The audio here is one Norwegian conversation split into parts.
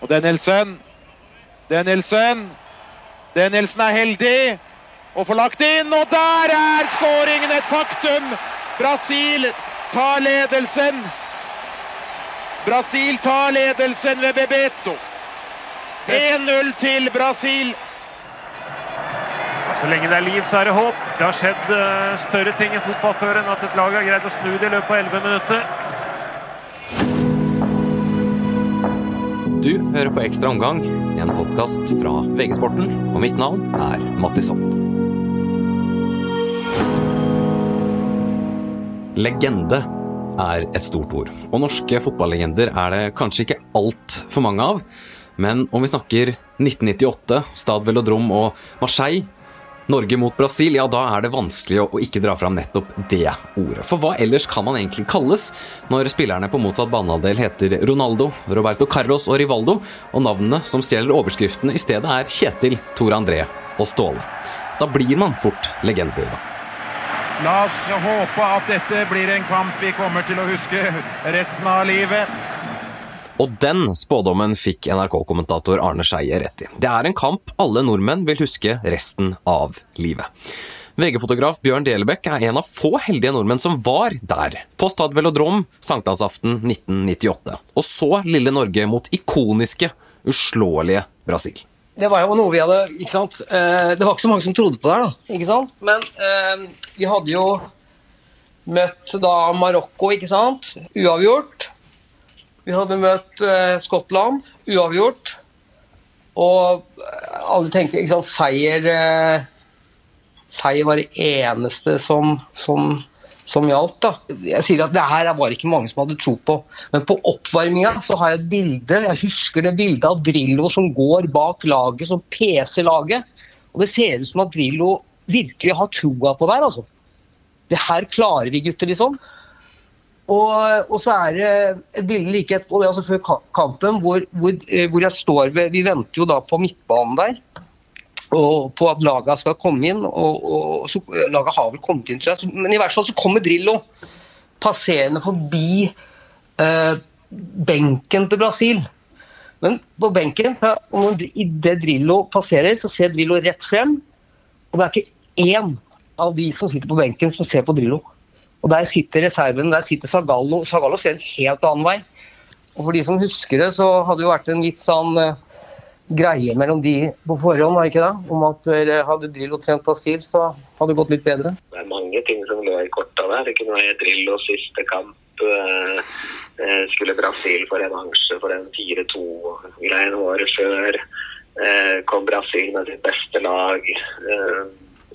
Og Danielsen. Danielsen. Danielsen er heldig og får lagt inn, og der er skåringen et faktum! Brasil tar ledelsen. Brasil tar ledelsen ved Bebeto. 1-0 til Brasil. Så lenge det er liv, så er det håp. Det har skjedd uh, større ting i fotball før enn at et lag har greid å snu det i løpet av 11 minutter. Du hører på Ekstra omgang, en podkast fra VG-sporten, og mitt navn er Mattis Holt. Legende er et stort ord, og norske fotballegender er det kanskje ikke altfor mange av. Men om vi snakker 1998, Stad Velodrom og Marseille, Norge mot Brasil, ja da er det vanskelig å ikke dra fram nettopp det ordet. For hva ellers kan man egentlig kalles når spillerne på motsatt banehalvdel heter Ronaldo, Roberto Carlos og Rivaldo, og navnene som stjeler overskriftene i stedet er Kjetil, Tor André og Ståle. Da blir man fort legender, da. La oss håpe at dette blir en kamp vi kommer til å huske resten av livet. Og den spådommen fikk NRK-kommentator Arne Skeie rett i. Det er en kamp alle nordmenn vil huske resten av livet. VG-fotograf Bjørn Delebekk er en av få heldige nordmenn som var der, på Stad Velodrom sankthansaften 1998, og så lille Norge mot ikoniske, uslåelige Brasil det var jo noe vi hadde ikke sant? Eh, det var ikke så mange som trodde på det da. ikke sant? Men eh, vi hadde jo møtt da Marokko, ikke sant? Uavgjort. Vi hadde møtt eh, Skottland. Uavgjort. Og eh, alle tenkte ikke sant, seier eh, Seier var det eneste som, som som gjaldt. da. Jeg sier at Det her var ikke mange som hadde tro på. Men på oppvarminga så har jeg et bilde. Jeg husker det bildet av Drillo som går bak laget, som peser laget. Og det ser ut som at Drillo virkelig har troa på her. altså. Det her klarer vi, gutter, liksom. Og, og, så er det et bilde like etterpå, det altså før kampen, hvor, hvor, eh, hvor jeg står ved Vi venter jo da på midtbanen der og på at laga skal komme inn. og, og så, Laga har vel kommet inn, tror jeg. Men i hvert fall så kommer Drillo passerende forbi eh, benken til Brasil. Men på benken, idet Drillo passerer, så ser Drillo rett frem. Og det er ikke én av de som sitter på benken, som ser på Drillo. Og Der sitter reserven, der sitter Zagallo. Zagallo ser en helt annen vei. Og For de som husker det, så hadde det vært en litt sånn eh, greie mellom de på forhånd, var ikke det? Om at hadde Drillo trent Brasil, så hadde det gått litt bedre? Det er mange ting som lå i korta der. Det kunne være og siste kamp. Eh, eh, skulle Brasil få revansje for den 4-2-greien året før. Kom Brasil med sitt beste lag.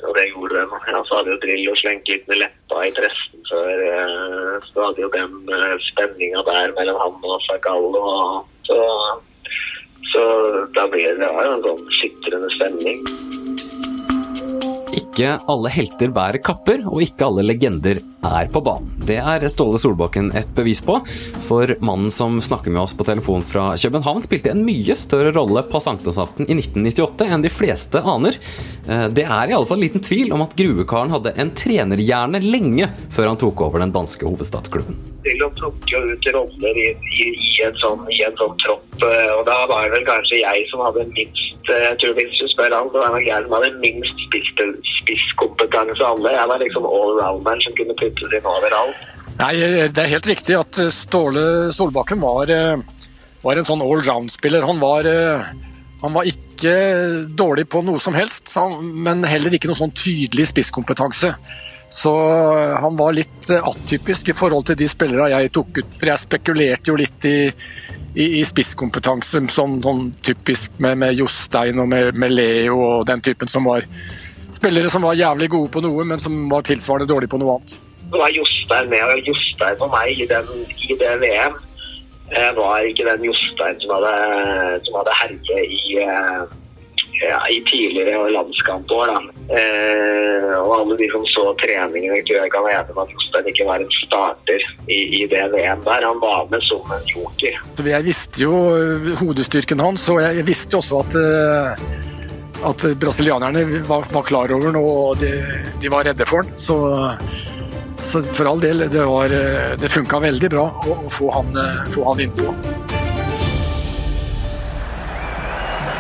Og det gjorde de. Ja, så hadde jo Drillo slengt litt med leppa i pressen før. Så hadde jo den spenninga der mellom han og Zagallo. Så så da blir det jo en sånn skitrende stemning. Ikke alle helter bærer kapper, og ikke alle legender er på banen. Det er Ståle Solbakken et bevis på, for mannen som snakker med oss på telefon fra København, spilte en mye større rolle på sankthansaften i 1998 enn de fleste aner. Eh, det er i alle fall liten tvil om at Gruekaren hadde en trenerhjerne lenge før han tok over den danske hovedstadsklubben. Til å plukke ut roller i, i, i, en sånn, i en sånn tropp, eh, og da var det vel kanskje jeg som hadde minst eh, jeg tror Hvis du spør han, så var det gæren som hadde minst spisskompetanse av alle. Jeg var liksom allrounderen som kunne puttes inn overalt. Nei, Det er helt riktig at Ståle Solbakken var, eh, var en sånn allround-spiller. Han, eh, han, var ikke dårlig på noe som helst, men heller ikke noe sånn tydelig spisskompetanse. Så eh, han var litt atypisk i forhold til de spillere jeg tok ut. For jeg spekulerte jo litt i, i, i spisskompetanse, sånn, sånn typisk med, med Jostein og med, med, Leo og den typen som var spillere som var jævlig gode på noe, men som var tilsvarende dårlige på noe annet. Var Jostein med, og Jostein for meg i, den, i det VM eh, var ikke den Jostein som hadde, som hadde herje i, eh, ja, i tidligere landskampår. Eh, og alle de som så treningene, tror jeg kan være enig med at Jostein ikke var en starter i, i, det VM der. Han var med som en joker. Jeg visste jo eh, hodestyrken hans, og jeg visste også at uh at brasilianerne var, var, klar over den og de, de var redde for den. Så så for all del, det, var, det funka veldig bra å få han, få han innpå.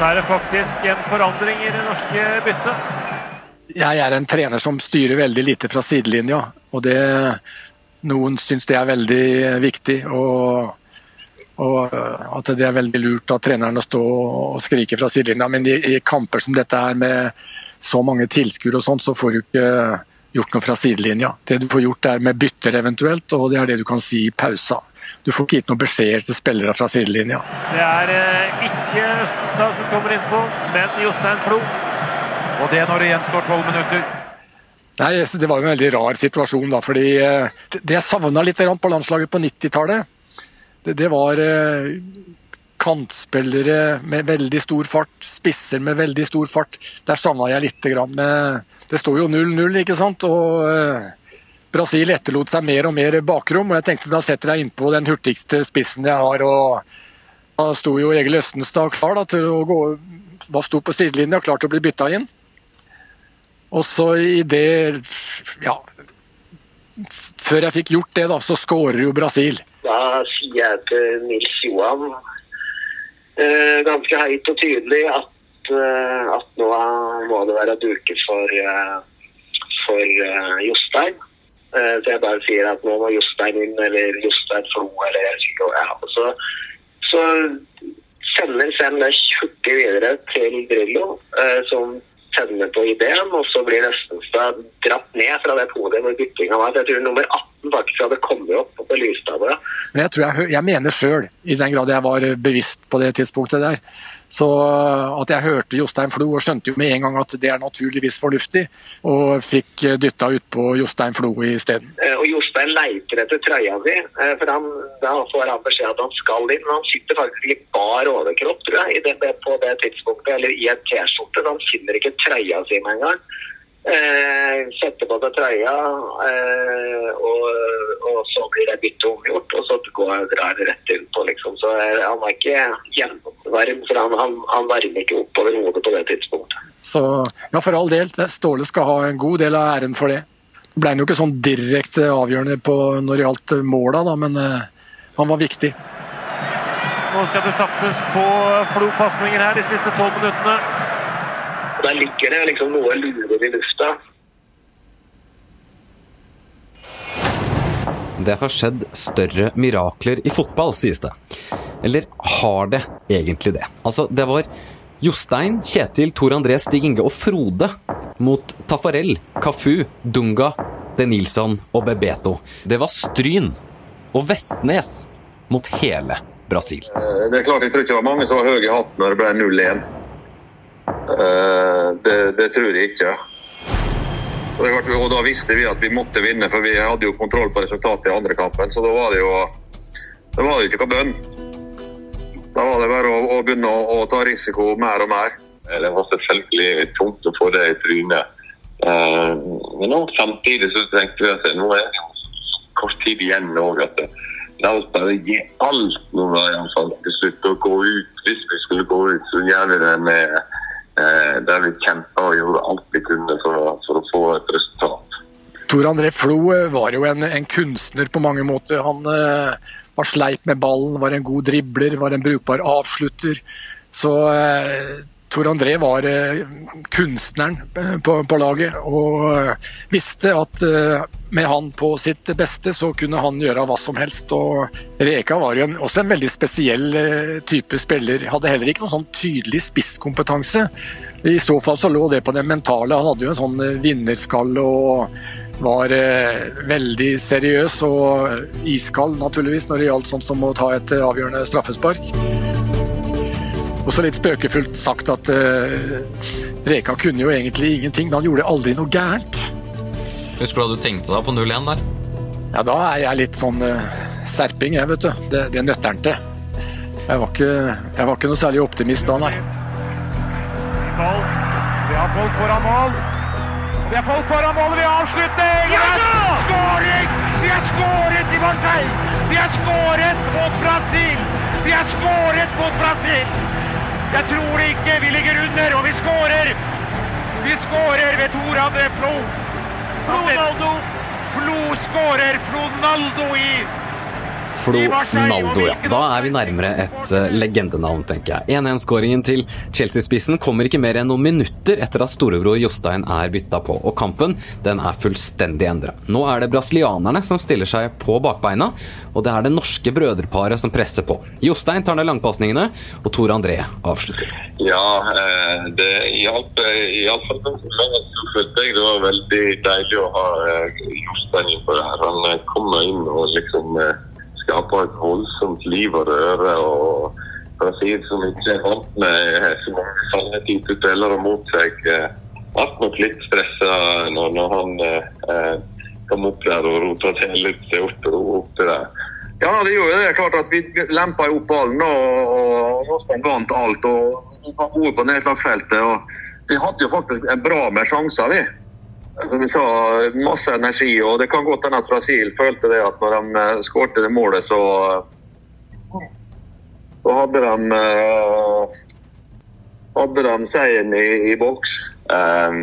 Er det faktisk en forandring i det norske byttet. Jeg er en trener som styrer veldig lite fra sidelinja. og det, Noen syns det er veldig viktig. og, og at det er veldig lurt av treneren å stå og skrike fra sidelinja. Men i, i kamper som dette her med så mange tilskuere og sånn, så får du ikke gjort noe fra sidelinja. Det du får gjort er med bytter eventuelt, og det er det du kan si i pausa. Du får ikke gitt noen beskjeder til spillere fra sidelinja. Det er eh, ikke Østenstad som kommer innpå, men Jostein Flo. Og det når det gjenstår tolv minutter. Nei, Det var en veldig rar situasjon. da, fordi eh, Det jeg savna litt på landslaget på 90-tallet, det, det, var eh, kantspillere med veldig stor fart, spisser med veldig stor fart. Der savna jeg litt. Grann. Det står jo 0-0, ikke sant. Og Brasil etterlot seg mer og mer bakrom. og jeg tenkte Da setter jeg innpå den hurtigste spissen jeg har. og Da sto jo Egil Østenstad klar da, til å gå da sto på sidelinja klar til å bli bytta inn. Og så i det Ja. Før jeg fikk gjort det, da, så skårer jo Brasil. Da sier jeg til Nils Johan Eh, ganske høyt og tydelig at, eh, at nå må det være duket for, eh, for Jostein. Så jeg bare sier at nå må Jostein inn, eller Jostein Flo, eller ja. Så, så sender Sem det hurtig videre til Drillo, som tenner på ideen, og så blir Vestenstad dratt ned fra det podiet hvor byttinga var. Jeg tror nummer 18 faktisk hadde kommet opp på lysstavla. Men jeg, tror jeg, jeg mener sjøl, i den grad jeg var bevisst på det tidspunktet der, så at jeg hørte Jostein Flo og skjønte jo med en gang at det er naturligvis fornuftig, og fikk dytta utpå Jostein Flo isteden. Eh, og Jostein leiter etter trøya si, eh, for han, da får han beskjed at han skal inn. Men han sitter faktisk i bar overkropp, tror jeg, det, på det tidspunktet, eller i en T-skjorte. Han finner ikke trøya si med en gang. Eh, setter på seg trøya, eh, og, og, så blir det byttet omgjort. Og så går, drar det rett innpå, liksom. Så eh, han er ikke gjennomvarm, for han, han, han varmer ikke oppover hodet på det tidspunktet. Så ja, for all del. Ståle skal ha en god del av æren for det. Det ble jo ikke sånn direkte avgjørende på når det gjaldt måla, da, men eh, han var viktig. Nå skal det satses på flopasninger her de siste tolv minuttene. Der ligger det liksom noe lurer i lufta. Det har skjedd større mirakler i fotball, sies det. Eller har det egentlig det? Altså, det var Jostein, Kjetil, Tor André, Stig Inge og Frode mot Tafarel, Kafu, Dunga, De Nilsson og Bebeto. Det var Stryn og Vestnes mot hele Brasil. Eh, det er klart Jeg tror ikke det var mange som var høye i hatten når det ble 0-1. Eh, det, det, tror jeg ikke. Og da visste vi at vi måtte vinne, for vi hadde jo kontroll på resultatet i andre kampen. Så da var det jo da var det ikke noe bønn. Da var det bare å, å begynne å, å, ta risiko mer og mer. Det var selvfølgelig tungt å få det i trynet. Uh, men også, samtidig så tenkte vi at nå er det kort tid igjen òg. La oss bare gi alt nå iallfall til slutt og gå ut. Hvis vi skulle gå ut, så gjør vi det med Eh, der vi kjempa og gjorde alt vi kunne for, for å få et resultat. Tor André Flo eh, var jo en, en, kunstner på mange måter. Han eh, var sleip med ballen, var en god dribler, var en brukbar avslutter. Så eh, Tor André var eh, kunstneren eh, på, laget og eh, visste at med han på sitt beste så kunne han gjøre hva som helst. og Reka var jo også en veldig spesiell type spiller. Hadde heller ikke noen sånn tydelig spisskompetanse. I så fall så lå det på det mentale. Han hadde jo en sånn vinnerskalle og var veldig seriøs og iskald naturligvis når det gjaldt sånt som å ta et avgjørende straffespark. Også litt spøkefullt sagt at uh, Reka kunne jo egentlig ingenting, men han gjorde aldri noe gærent. Husker du hva du tenkte da på 0-1 der? Ja, da er jeg litt sånn uh, serping, jeg, vet du. Det, det nøtter han til. Jeg var, ikke, jeg var ikke noe særlig optimist da, nei. Vi har folk foran mål. Vi har folk foran mål, vi avslutter! avslutning! Ja! Skåring! Vi har skåret i Marseille! Vi har skåret mot Brasil! Vi har skåret mot Brasil! Jeg tror det ikke vi ligger under, og vi skårer! Vi skårer ved Tor André Flo. Flonaldo. Flo skårer. Flonaldo i Flonaldo, ja. Da er vi nærmere et uh, legendenavn, tenker jeg. 1-1-skåringen til Chelsea-spissen kommer ikke mer enn noen minutter etter at storebror Jostein er bytta på, og kampen den er fullstendig endra. Nå er det brasilianerne som stiller seg på bakbeina, og det er det norske brødreparet som presser på. Jostein tar ned langpasningene, og Tor André avslutter. Ja, eh, det hjalp iallfall følte jeg det var veldig deilig å ha Jostein inn på det her. Han eh, kommer inn og liksom skaper et voldsomt liv og røre. og Brasil som ikke er vant med så mange sanne typer spillere mot seg, ble nok litt stressa når, når han eh, kom opp der og rota til litt opp, opp der. Ja, det gjorde det. klart at Vi lempa opp ballen og Rostein vant alt. og var gode på nedslagsfeltet. og Vi hadde jo faktisk en bra med sjanser, vi. Som vi sa, masse energi. og Det kan godt hende at Brasil følte det at når de uh, skårte det målet, så så hadde de uh, hadde de seieren i, i boks. Um,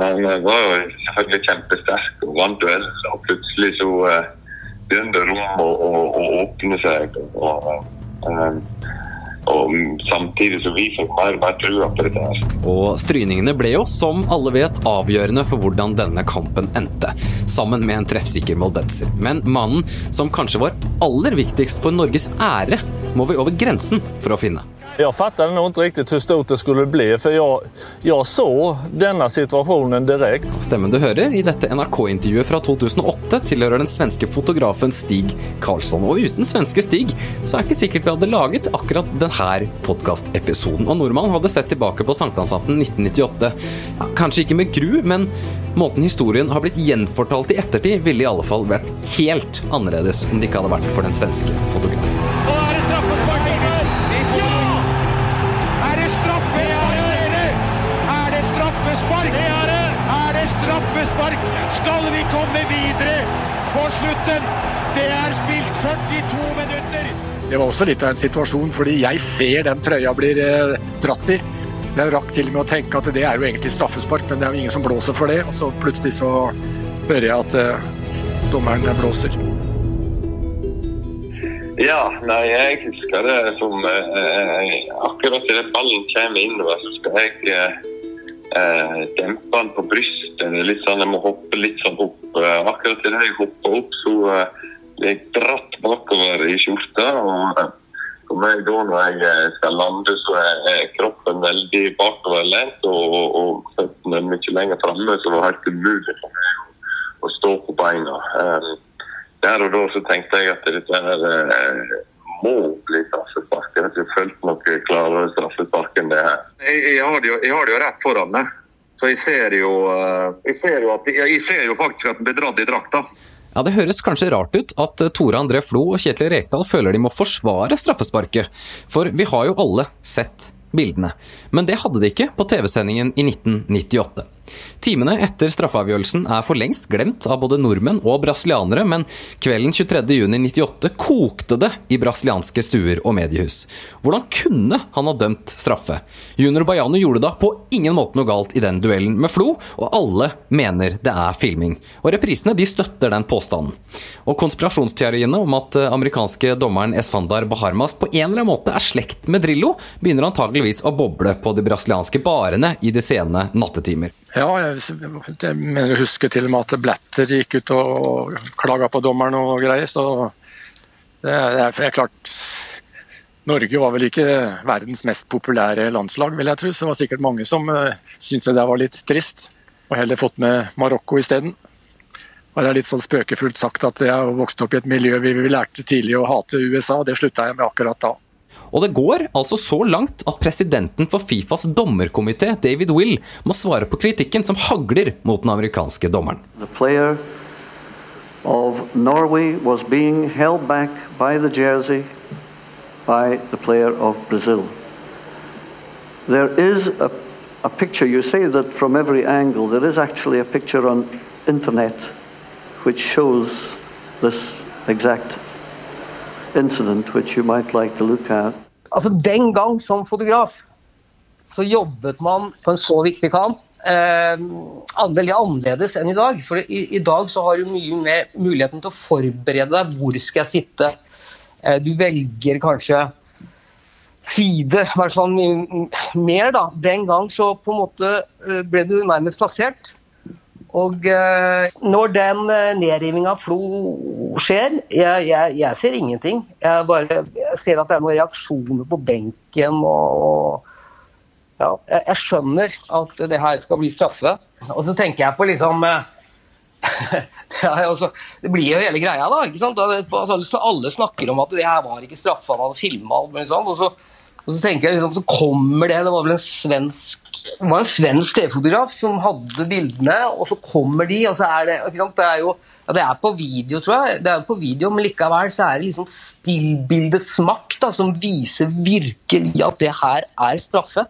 han var jo selvfølgelig kjempesterk og vant duell. Og plutselig så uh, begynte rommet å, å, å, åpne seg. Og, um, og samtidig så vi mer og mer trua på dette. her. Og stryningene ble jo, som alle vet, avgjørende for hvordan denne kampen endte. Sammen med en treffsikker moldenser. Men mannen som kanskje var aller viktigst for Norges ære, må vi over grensen for å finne. Jeg fattade nog ikke riktig hvor stort det skulle bli, for jeg, jag så denne situasjonen direkte. Stemmen du hører i dette NRK-intervjuet fra 2008 tilhører den svenske fotografen Stig Karlsson. Og uten svenske Stig, så er det ikke sikkert vi hadde laget akkurat denne podkastepisoden. Og Norman hadde sett tilbake på sankthansaften 1998. Ja, kanskje ikke med gru, men måten historien har blitt gjenfortalt i ettertid, ville i alle fall vært helt annerledes om det ikke hadde vært for den svenske fotografen. Det var også litt av en situasjon, fordi jeg ser den trøya blir eh, dratt i. Jeg rakk til og med å tenke at det er jo egentlig straffespark, men det er jo ingen som blåser for det. Og så plutselig så hører jeg at eh, dommeren blåser. Ja, nei, jeg husker det som eh, Akkurat idet ballen kommer innover, så skal jeg eh, dempe den på brystet litt sånn, Jeg må hoppe litt sånn opp. Eh, akkurat idet jeg hopper opp, så eh, jeg dratt bakover i skjorta. og eh, for meg da når jeg skal lande, så er kroppen veldig bakoverlent og, og føttene mye lenger framme, så det var helt umulig for meg å stå på beina. Der og da så tenkte jeg at dette her må bli straffespark. Jeg har ikke følt noe klarere straffespark enn det her. Jeg, jeg, har det jo, jeg har det jo rett foran meg. Så jeg ser jo, eh, jeg ser jo, at, jeg ser jo faktisk at den blir dratt i drakta. Ja, Det høres kanskje rart ut at Tore André Flo og Kjetil Rekdal føler de må forsvare straffesparket, for vi har jo alle sett bildene. Men det hadde de ikke på TV-sendingen i 1998. Timene etter straffeavgjørelsen er for lengst glemt av både nordmenn og brasilianere, men kvelden 23.6.98 kokte det i brasilianske stuer og mediehus. Hvordan kunne han ha dømt straffe? Junior Baiano gjorde da på ingen måte noe galt i den duellen med Flo, og alle mener det er filming. Og reprisene de støtter den påstanden. Og konspirasjonsteoriene om at eh, amerikanske dommeren Esfandar Baharmas på en eller annen måte er slekt med Drillo, begynner antageligvis å boble på de brasilianske barene i de sene nattetimer. Ja, jeg, mener å huske til og med at Blatter gikk ut og klaga på dommeren og greier. Så det er, det er klart Norge var vel ikke verdens mest populære landslag, vil jeg tro. Så det var sikkert mange som uh, syntes det var litt trist. Og heller fått med Marokko isteden. Og det er litt sånn spøkefullt sagt at jeg vokste opp i et miljø vi lærte tidlig å hate USA. og Det slutta jeg med akkurat da. Og det går altså så langt at presidenten for Fifas dommerkomité, David Will, må svare på kritikken som hagler mot den amerikanske dommeren. of Norway was being held back by the jersey by the player of Brazil. There is a, a picture, you say that from every angle, there is actually a picture on internet which shows this exact incident which you might like to look at. Altså, Den gang som fotograf så jobbet man på en så viktig kamp eh, veldig annerledes enn i dag. For i, i, dag så har du mye mer muligheten til å forberede deg. Hvor skal jeg sitte? Eh, Du velger kanskje side, i hvert fall mer, da. Den gang så på en måte eh, ble du nærmest plassert. Og eh, når den uh, nedrivinga av Flo skjer, jeg, jeg, jeg ser ingenting. Jeg bare jeg ser at det er noen reaksjoner på benken og, ja, jeg, skjønner at det her skal bli straffe. Og så tenker jeg på liksom eh, det, blir jo hele greia, da. ikke sant? Altså, alle snakker om at det her var ikke straffe, han hadde filma alt sånn. Og så, og så tenker jeg liksom, så kommer det Det var vel en svensk det var en svensk TV-fotograf som hadde bildene, og så kommer de, og så er det ikke sant? Det er jo ja, det er på video, tror jeg, det er på video, men likevel så er det liksom stillbildets makt som viser virkelig at det her er straffe.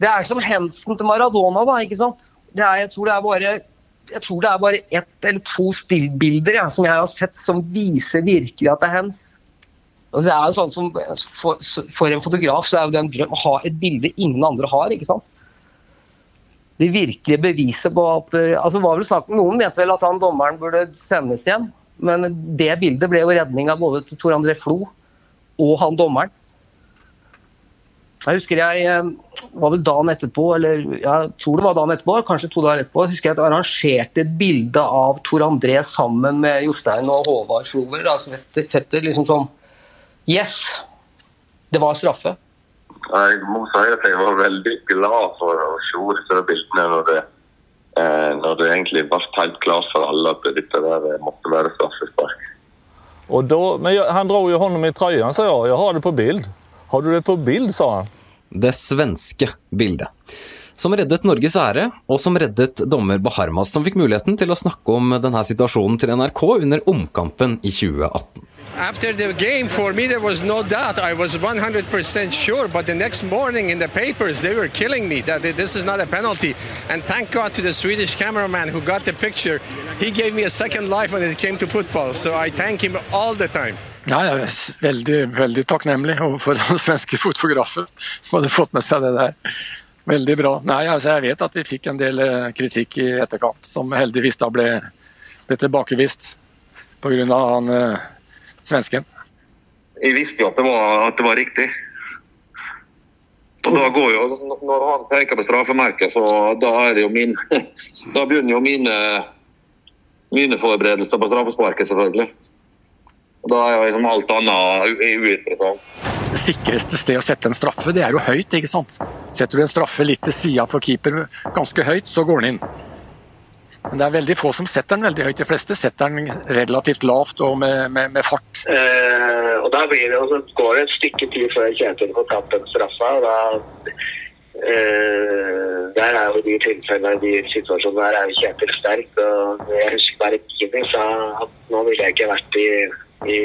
Det er som hensen til Maradona, da. ikke sant? Er, jeg tror det er bare jeg tror det er bare ett eller to stillbilder ja, som jeg har sett som viser virkelig at det er hens. Altså, det er jo sånn som, for, for en fotograf så er det en drøm å ha et bilde ingen andre har. ikke sant? Det virkelige beviset på at altså var vel snakk, Noen mente vel at han dommeren burde sendes hjem, men det bildet ble jo redning av både Tor André Flo og han dommeren. Jeg husker jeg eh, var vel dagen etterpå, eller jeg tror det var dagen etterpå, kanskje to dager etterpå, husker jeg at jeg arrangerte et bilde av Tor André sammen med Jostein og Håvard Slover. Altså fetter, liksom sånn Yes! Det var straffe. Jeg må si at jeg var veldig glad for å se disse bildene når det, eh, når det egentlig ble helt klart for alle at dette der måtte være straffespark. Og da, men Han dro jo hånda mi i tröjan, sa jag. jeg har det på bild. Har du det på bild, sa han. Det svenske bildet. Som reddet Norges ære, og som reddet dommer Baharmas, som fikk muligheten til å snakke om denne situasjonen til NRK under omkampen i 2018. After the game, for me, there was no doubt. I was 100% sure. But the next morning in the papers, they were killing me that this is not a penalty. And thank God to the Swedish cameraman who got the picture. He gave me a second life when it came to football. So I thank him all the time. Ja, jeg er veldig, veldig takknemlig overfor den svenske fotografen som hadde fått med seg det der. Veldig bra. Nei, altså Jeg vet at vi fikk en del eh, kritikk i etterkant, som heldigvis da ble, ble tilbakevist pga. han eh, svensken. Jeg visste jo at det var, at det var riktig. Og da går jo, Når han peker på straffemerket, så da er det jo min Da begynner jo mine, mine forberedelser på straffesparket, selvfølgelig. Og Da er jo liksom alt annet uinteressant. Sikreste sted å sette en straffe, det er jo høyt, ikke sant. Setter du en straffe litt til sida for keeper ganske høyt, så går den inn. Men det er veldig få som setter den veldig høyt. De fleste setter den relativt lavt og med, med, med fart. Eh, og da blir det, altså, går det et stykke tid før Kjetil får tatt den straffa. og da eh, Der er jo de tilfellene, de situasjonene der er jo Kjetil sterk. og Jeg husker bare Gini sa at nå ville jeg ikke vært i, i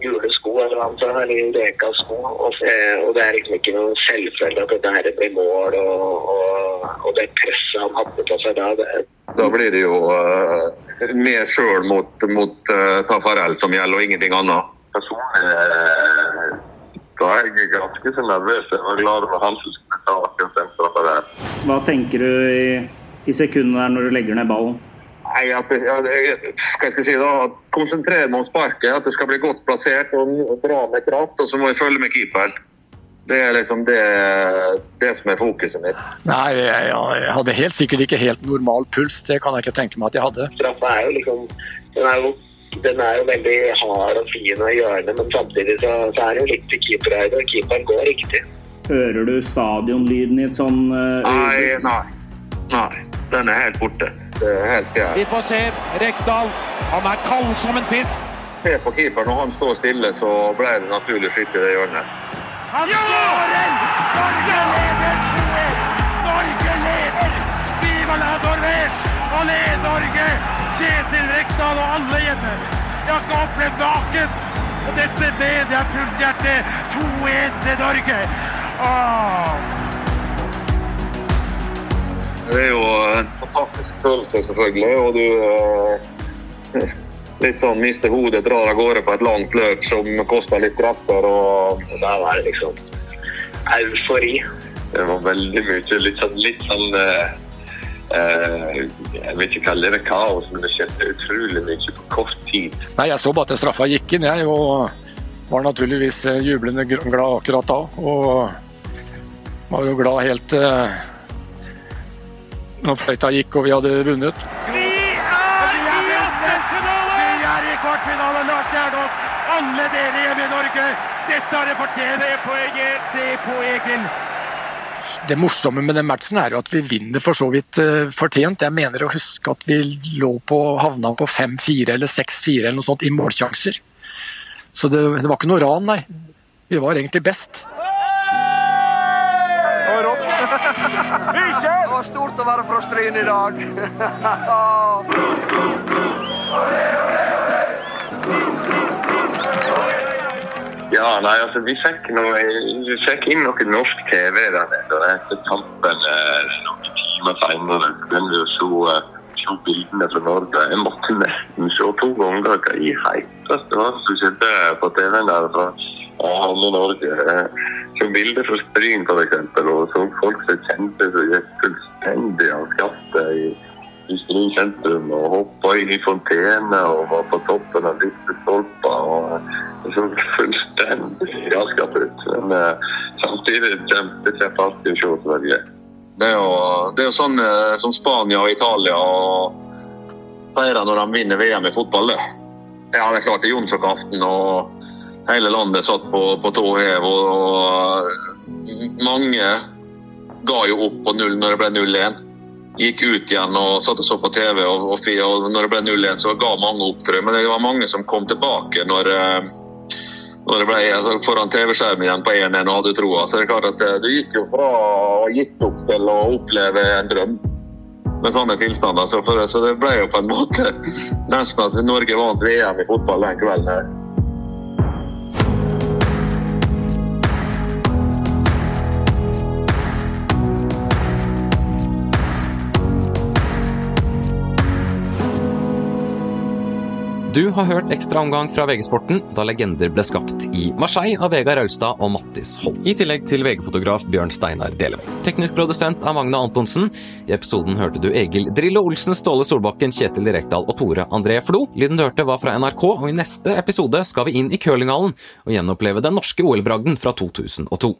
Gule sko eller sa, eller i Rekas sko. Og, eh, og det er liksom ikke noen selvfølge at dette her blir mål, og, og, og det presset han hadde på seg da. det Da blir det jo uh, mer sjøl mot, mot uh, Tafarel som gjelder, og ingenting annet. Personlig eh, da er jeg ganske så nervøs. Jeg var glad for han som skulle ta akkurat den straffa der. Hva tenker du i, i sekundene der når du legger ned ballen? Nei, at det, ja, det, hva skal jeg si da, Konsentrere meg om sparket, at det skal bli godt plassert og bra med kraft. Og så må jeg følge med keeperen. Det er liksom det, det som er fokuset mitt. Nei, jeg, jeg hadde helt sikkert ikke helt normal puls. Det kan jeg ikke tenke meg at jeg hadde. straffa er jo liksom den er jo, den er jo veldig hard og fin å gjøre, men samtidig så, så er det jo litt til keeperhøyde, og keeperen går riktig. Hører du stadionlyden i et sånn uh, Nei, nei. Nei, den er helt borte. Det er helt fjær. Vi får se Rekdal. Han er kald som en fisk. Se på keeper når han står stille, så ble det naturlig å skyte i det hjørnet. Han skårer! Norge leder 2-1! Norge leder! Viva la Norvège! Allé Norge! Kjetil Rekdal og alle hjemme. Jeg har ikke opplevd maken. Og dette ble det av fullt hjerte. 2-1 til Norge. Åh. Det er jo en fantastisk følelse, selvfølgelig. Og du eh, litt sånn mister hodet, drar av gårde på et langt løp som koster litt krefter. Og Da var det liksom eufori. Det var veldig mye litt sånn, litt sånn eh, eh, Jeg vil ikke kalle det kaos, men det skjedde utrolig mye på kort tid. Nei, Jeg så bare at straffa gikk inn, jeg. Og var naturligvis eh, jublende glad akkurat da. Og var jo glad helt eh, når fløyta gikk og vi hadde vunnet. Vi er i kvartfinale, Lars Gjerdås. Alle dere hjemme i Norge! Dette har dere fortjent poenget! Se på Egil! Det morsomme med den matchen er jo at vi vinner for så vidt eh, fortjent. Jeg mener å huske at vi lå på, havna på 5-4 eller 6-4 eller noe sånt i målsjanser. Så det, det var ikke noe ran, nei. Vi var egentlig best. Var stort å være fra Stryn i dag. Ja, nei, altså vi fikk, noe, vi fikk inn noe norsk TV der nede. Etter kampen eh, noen timer senere kunne vi se, eh, se bildene fra Norge. Jeg måtte nesten se to ganger hva i heiteste var som skjedde på TV-en der eh, Norge. som bildet fra Stryn eksempel, og som folk som kjente så gikk fullstendig av skatte i i Stryn sentrum og hoppa inn i fontene og var på toppen av lyktestolpa. og eh, så fullstendig galskap ut. Men eh, samtidig kjempe, kjempeartig å se, Sverige. Det er jo, det er jo sånn eh, som Spania og Italia feirer når de vinner VM i fotball. Det. Ja, det er klart det er Jonsok-aften, og hele landet satt på, på tå hev. Og, mange ga jo opp på null når det ble 0-1. Gikk ut igjen og satt og så på TV, og, og, og når det ble 0-1, så ga mange opp, tror jeg. Men det var mange som kom tilbake når eh, når det ble altså, foran TV-skjermen igjen på 1-1 og hadde troa. Så det er klart at eh, du gikk jo fra å ha gitt opp til å oppleve en drøm med sånne tilstander. Så, for, så det ble jo på en måte nesten at Norge vant VM i fotball den kvelden. her. Du har hørt ekstraomgang fra VG-sporten da legender ble skapt i Marseille av Vegard Raustad og Mattis Holt. I tillegg til VG-fotograf Bjørn Steinar Delem. Teknisk produsent er Magne Antonsen. I episoden hørte du Egil Drillo Olsen, Ståle Solbakken, Kjetil Rekdal og Tore André Flo. Lyden du hørte var fra NRK, og i neste episode skal vi inn i curlinghallen og gjenoppleve den norske OL-bragden fra 2002.